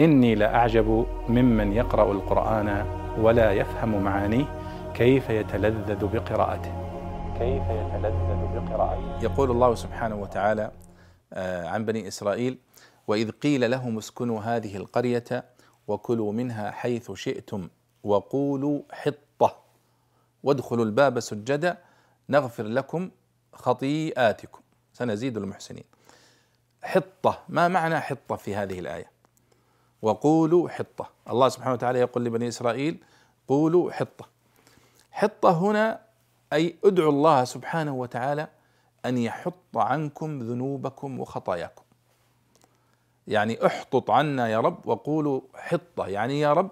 إني لأعجب ممن يقرأ القرآن ولا يفهم معانيه كيف يتلذذ بقراءته. كيف يتلذذ بقراءته. يقول الله سبحانه وتعالى آه، عن بني إسرائيل وإذ قيل لهم اسكنوا هذه القرية وكلوا منها حيث شئتم وقولوا حطة. وادخلوا الباب سجدا نغفر لكم خطيئاتكم. سنزيد المحسنين. حطة ما معنى حطة في هذه الآية؟ وقولوا حطة. الله سبحانه وتعالى يقول لبني إسرائيل قولوا حطة. حطة هنا أي ادعوا الله سبحانه وتعالى أن يحط عنكم ذنوبكم وخطاياكم. يعني احطط عنا يا رب وقولوا حطة. يعني يا رب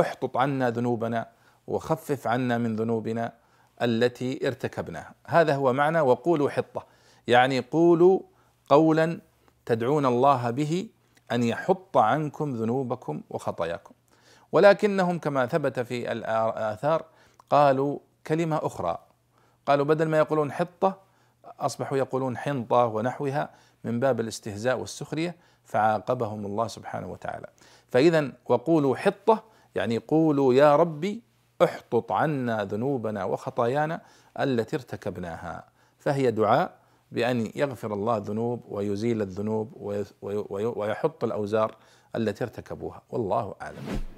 احطط عنا ذنوبنا وخفف عنا من ذنوبنا التي ارتكبناها. هذا هو معنى وقولوا حطة. يعني قولوا قولا تدعون الله به أن يحط عنكم ذنوبكم وخطاياكم. ولكنهم كما ثبت في الآثار قالوا كلمة أخرى. قالوا بدل ما يقولون حطة أصبحوا يقولون حنطة ونحوها من باب الاستهزاء والسخرية فعاقبهم الله سبحانه وتعالى. فاذا وقولوا حطة يعني قولوا يا ربي احطط عنا ذنوبنا وخطايانا التي ارتكبناها. فهي دعاء بأن يغفر الله الذنوب ويزيل الذنوب ويحط الأوزار التي ارتكبوها. والله أعلم.